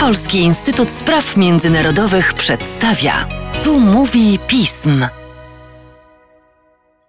Polski Instytut Spraw Międzynarodowych przedstawia. Tu mówi pism.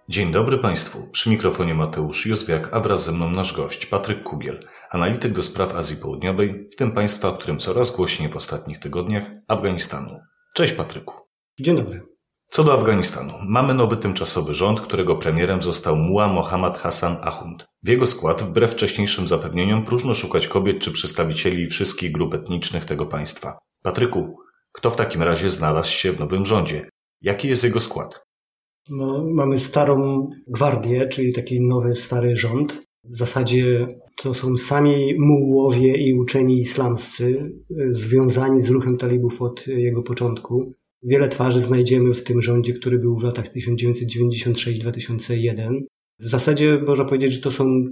Dzień dobry Państwu. Przy mikrofonie Mateusz Józwiak, a wraz ze mną nasz gość Patryk Kugiel, analityk do spraw Azji Południowej, w tym państwa, o którym coraz głośniej w ostatnich tygodniach, Afganistanu. Cześć Patryku. Dzień dobry. Co do Afganistanu, mamy nowy tymczasowy rząd, którego premierem został Mua Mohammad Hassan Ahund. W jego skład, wbrew wcześniejszym zapewnieniom, próżno szukać kobiet czy przedstawicieli wszystkich grup etnicznych tego państwa. Patryku, kto w takim razie znalazł się w nowym rządzie? Jaki jest jego skład? No, mamy starą gwardię, czyli taki nowy, stary rząd. W zasadzie to są sami mułowie i uczeni islamscy związani z ruchem talibów od jego początku. Wiele twarzy znajdziemy w tym rządzie, który był w latach 1996-2001. W zasadzie można powiedzieć, że to są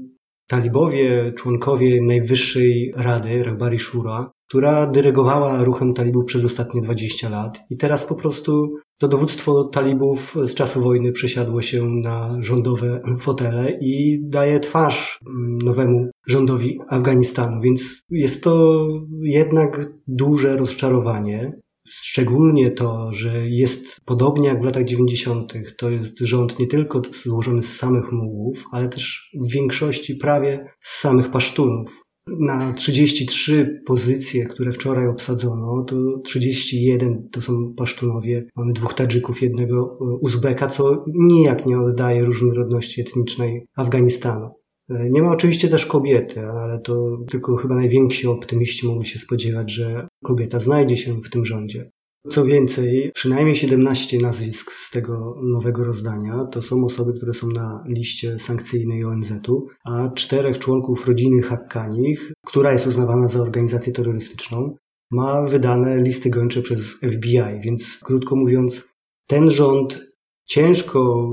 talibowie, członkowie Najwyższej Rady, Rahbari Shura, która dyrygowała ruchem talibów przez ostatnie 20 lat i teraz po prostu to dowództwo talibów z czasu wojny przesiadło się na rządowe fotele i daje twarz nowemu rządowi Afganistanu, więc jest to jednak duże rozczarowanie. Szczególnie to, że jest podobnie jak w latach 90., to jest rząd nie tylko złożony z samych mułów, ale też w większości prawie z samych pasztunów. Na 33 pozycje, które wczoraj obsadzono, to 31 to są pasztunowie. Mamy dwóch Tadżyków, jednego Uzbeka, co nijak nie oddaje różnorodności etnicznej Afganistanu. Nie ma oczywiście też kobiety, ale to tylko chyba najwięksi optymiści mogli się spodziewać, że kobieta znajdzie się w tym rządzie. Co więcej, przynajmniej 17 nazwisk z tego nowego rozdania to są osoby, które są na liście sankcyjnej ONZ-u, a czterech członków rodziny Hakkanich, która jest uznawana za organizację terrorystyczną, ma wydane listy gończe przez FBI, więc krótko mówiąc, ten rząd ciężko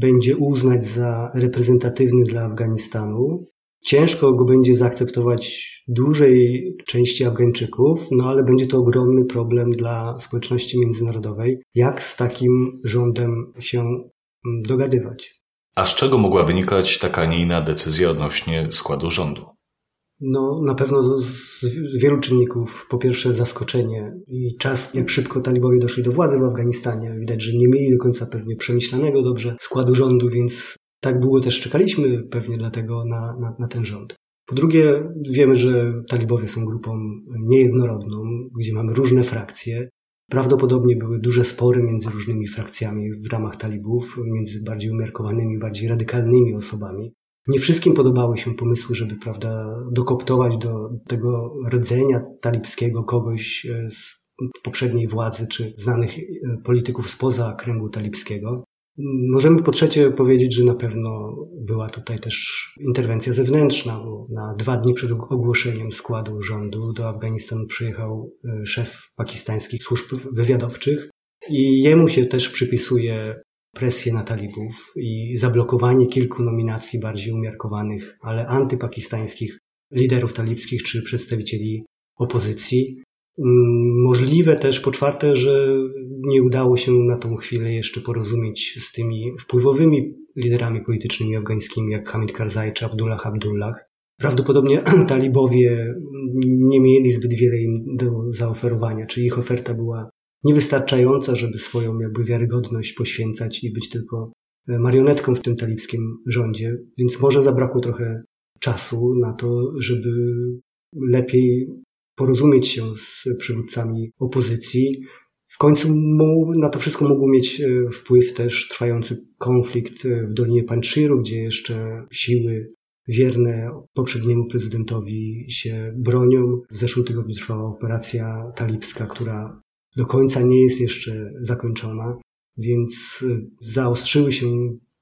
będzie uznać za reprezentatywny dla Afganistanu. Ciężko go będzie zaakceptować dużej części Afgańczyków, no ale będzie to ogromny problem dla społeczności międzynarodowej, jak z takim rządem się mm, dogadywać. A z czego mogła wynikać taka, nie inna decyzja odnośnie składu rządu? No, na pewno z, z, wielu czynników. Po pierwsze, zaskoczenie i czas, jak szybko talibowie doszli do władzy w Afganistanie. Widać, że nie mieli do końca pewnie przemyślanego dobrze składu rządu, więc tak długo też czekaliśmy pewnie dlatego na, na, na ten rząd. Po drugie, wiemy, że talibowie są grupą niejednorodną, gdzie mamy różne frakcje. Prawdopodobnie były duże spory między różnymi frakcjami w ramach talibów, między bardziej umiarkowanymi, bardziej radykalnymi osobami. Nie wszystkim podobały się pomysły, żeby prawda, dokoptować do tego rdzenia talibskiego kogoś e, z poprzedniej władzy czy znanych e, polityków spoza kręgu talibskiego. Możemy po trzecie powiedzieć, że na pewno była tutaj też interwencja zewnętrzna, bo na dwa dni przed ogłoszeniem składu rządu do Afganistanu przyjechał e, szef pakistańskich służb wywiadowczych i jemu się też przypisuje presję na talibów i zablokowanie kilku nominacji bardziej umiarkowanych, ale antypakistańskich liderów talibskich czy przedstawicieli opozycji. Mm, możliwe też po czwarte, że nie udało się na tą chwilę jeszcze porozumieć z tymi wpływowymi liderami politycznymi afgańskimi, jak Hamid Karzai czy Abdullah Abdullah. Prawdopodobnie talibowie nie mieli zbyt wiele im do zaoferowania, czy ich oferta była niewystarczająca, żeby swoją jakby wiarygodność poświęcać i być tylko marionetką w tym talibskim rządzie, więc może zabrakło trochę czasu na to, żeby lepiej porozumieć się z przywódcami opozycji. W końcu na to wszystko mógł mieć e, wpływ też trwający konflikt e, w Dolinie Panczyru, gdzie jeszcze siły wierne poprzedniemu prezydentowi się bronią. W zeszłym tygodniu trwała operacja talibska, która do końca nie jest jeszcze zakończona, więc e, zaostrzyły się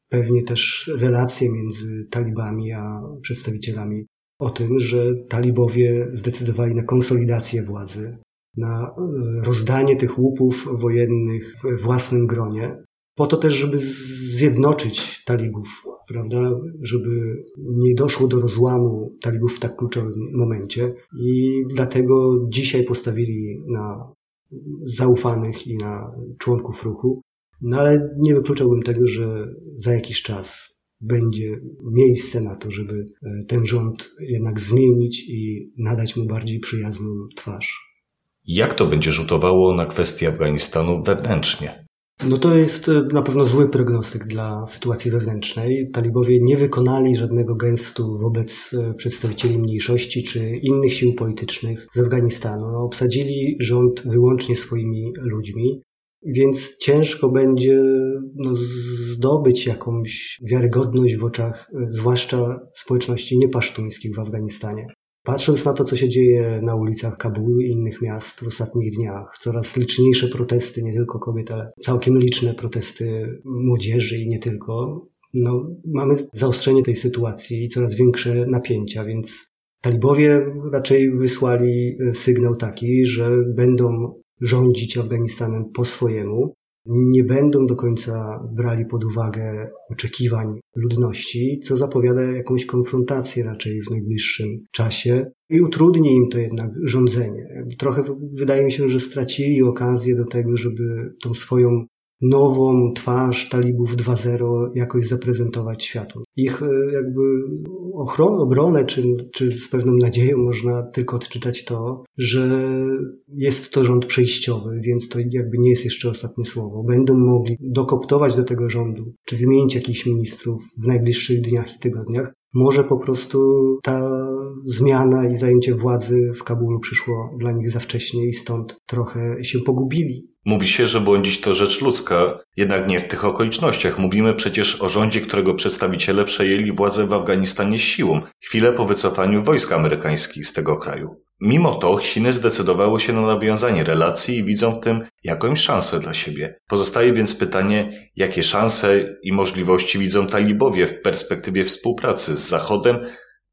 pewnie też relacje między talibami a przedstawicielami o tym, że talibowie zdecydowali na konsolidację władzy, na e, rozdanie tych łupów wojennych w własnym gronie, po to też, żeby zjednoczyć talibów, prawda, żeby nie doszło do rozłamu talibów w tak kluczowym momencie i dlatego dzisiaj postawili na zaufanych i na członków ruchu, no ale nie wykluczałbym tego, że za jakiś czas będzie miejsce na to, żeby e, ten rząd jednak zmienić i nadać mu bardziej przyjazną twarz. Jak to będzie rzutowało na kwestię Afganistanu wewnętrznie? No to jest e, na pewno zły prognostyk dla sytuacji wewnętrznej. Talibowie nie wykonali żadnego gestu wobec e, przedstawicieli mniejszości czy innych sił politycznych z Afganistanu. No, obsadzili rząd wyłącznie swoimi ludźmi. Więc ciężko będzie no, zdobyć jakąś wiarygodność w oczach, e, zwłaszcza społeczności niepasztuńskich w Afganistanie. Patrząc na to, co się dzieje na ulicach Kabulu i innych miast w ostatnich dniach, coraz liczniejsze protesty, nie tylko kobiet, ale całkiem liczne protesty młodzieży i nie tylko, no, mamy zaostrzenie tej sytuacji i coraz większe napięcia, więc talibowie raczej wysłali e, sygnał taki, że będą rządzić Afganistanem po swojemu, nie będą do końca brali pod uwagę oczekiwań ludności, co zapowiada jakąś konfrontację raczej w najbliższym czasie i utrudni im to jednak rządzenie. Trochę wydaje mi się, że stracili okazję do tego, żeby tą swoją nową twarz talibów 2.0 jakoś zaprezentować światu. Ich e, jakby ochronę, obronę, czy, czy z pewną nadzieją można tylko odczytać to, że jest to rząd przejściowy, więc to jakby nie jest jeszcze ostatnie słowo. Będą mogli dokoptować do tego rządu, czy wymienić jakichś ministrów w najbliższych dniach i tygodniach. Może po prostu ta zmiana i zajęcie władzy w Kabulu przyszło dla nich za wcześnie i stąd trochę się pogubili. Mówi się, że błądzić to rzecz ludzka, jednak nie w tych okolicznościach. Mówimy przecież o rządzie, którego przedstawiciele przejęli władzę w Afganistanie siłą, chwilę po wycofaniu wojsk amerykańskich z tego kraju. Mimo to Chiny zdecydowały się na nawiązanie relacji i widzą w tym jakąś szansę dla siebie. Pozostaje więc pytanie, jakie szanse i możliwości widzą talibowie w perspektywie współpracy z Zachodem,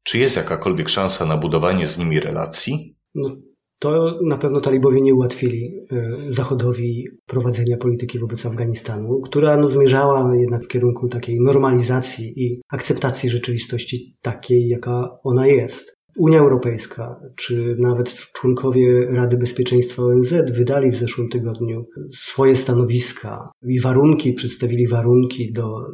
czy jest jakakolwiek szansa na budowanie z nimi relacji? No, to na pewno talibowie nie ułatwili e, Zachodowi prowadzenia polityki wobec Afganistanu, która no, zmierzała jednak w kierunku takiej normalizacji i akceptacji rzeczywistości takiej, jaka ona jest. Unia Europejska, czy nawet członkowie Rady Bezpieczeństwa ONZ wydali w zeszłym tygodniu swoje stanowiska i warunki, przedstawili warunki do e,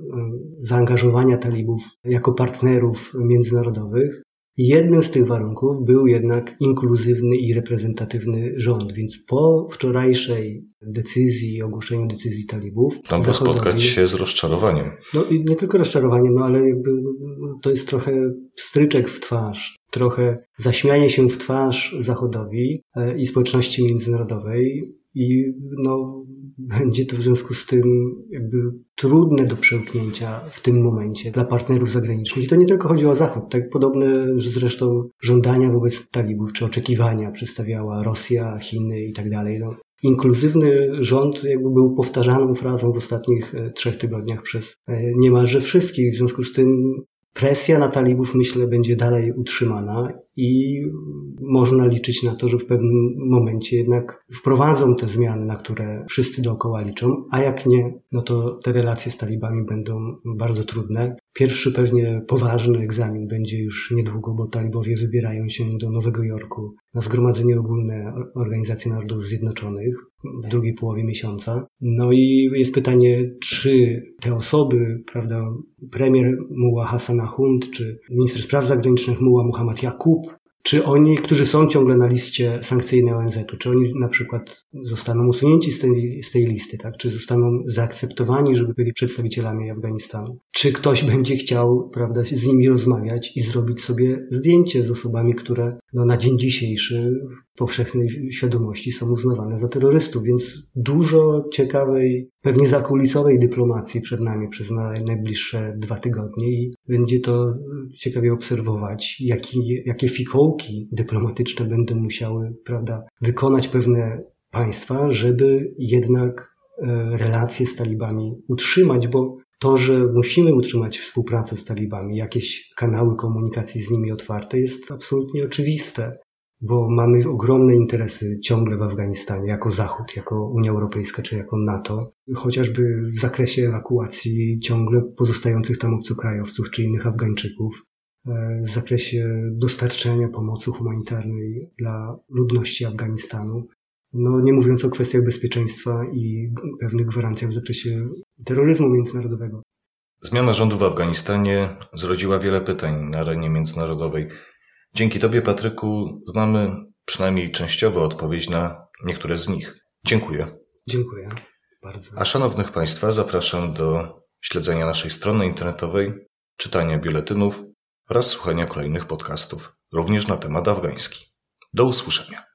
zaangażowania talibów jako partnerów międzynarodowych. Jednym z tych warunków był jednak inkluzywny i reprezentatywny rząd, więc po wczorajszej decyzji, ogłoszeniu decyzji talibów. Tam spotkać się z rozczarowaniem. No i nie tylko rozczarowaniem, no ale jakby to jest trochę stryczek w twarz, trochę zaśmianie się w twarz Zachodowi e, i społeczności międzynarodowej i no, będzie to w związku z tym jakby trudne do przełknięcia w tym momencie dla partnerów zagranicznych. I to nie tylko chodzi o Zachód, tak podobne zresztą żądania wobec talibów, czy oczekiwania przedstawiała Rosja, Chiny i tak dalej. No, inkluzywny rząd jakby był powtarzaną frazą w ostatnich e, trzech tygodniach przez e, niemalże wszystkich. W związku z tym presja na talibów, myślę, będzie dalej utrzymana i można liczyć na to, że w pewnym momencie jednak wprowadzą te zmiany, na które wszyscy dookoła liczą, a jak nie, no to te relacje z talibami będą bardzo trudne. Pierwszy pewnie poważny egzamin będzie już niedługo, bo talibowie wybierają się do Nowego Jorku na Zgromadzenie Ogólne Organizacji Narodów Zjednoczonych w drugiej połowie miesiąca. No i jest pytanie, czy te osoby, prawda, premier Muła Hassan Ahund, czy minister spraw zagranicznych Muła Muhammad Jakub, czy oni, którzy są ciągle na liście sankcyjnej ONZ-u, czy oni na przykład zostaną usunięci z tej, z tej listy, tak? czy zostaną zaakceptowani, żeby byli przedstawicielami Afganistanu? Czy ktoś będzie chciał prawda, z nimi rozmawiać i zrobić sobie zdjęcie z osobami, które no, na dzień dzisiejszy w powszechnej świadomości są uznawane za terrorystów, więc dużo ciekawej, pewnie zakulisowej dyplomacji przed nami przez najbliższe dwa tygodnie i będzie to ciekawie obserwować, jaki, jakie fikołki dyplomatyczne będą musiały prawda, wykonać pewne państwa, żeby jednak e, relacje z talibami utrzymać, bo to, że musimy utrzymać współpracę z talibami, jakieś kanały komunikacji z nimi otwarte, jest absolutnie oczywiste bo mamy ogromne interesy ciągle w Afganistanie, jako Zachód, jako Unia Europejska czy jako NATO, chociażby w zakresie ewakuacji ciągle pozostających tam obcokrajowców czy innych Afgańczyków, e, w zakresie dostarczania pomocy humanitarnej dla ludności Afganistanu. No, nie mówiąc o kwestiach bezpieczeństwa i pewnych gwarancjach w zakresie terroryzmu międzynarodowego. Zmiana rządu w Afganistanie zrodziła wiele pytań na arenie międzynarodowej. Dzięki Tobie, Patryku, znamy przynajmniej częściowo odpowiedź na niektóre z nich. Dziękuję. Dziękuję bardzo. A szanownych Państwa zapraszam do śledzenia naszej strony internetowej, czytania biuletynów oraz słuchania kolejnych podcastów, również na temat afgański. Do usłyszenia.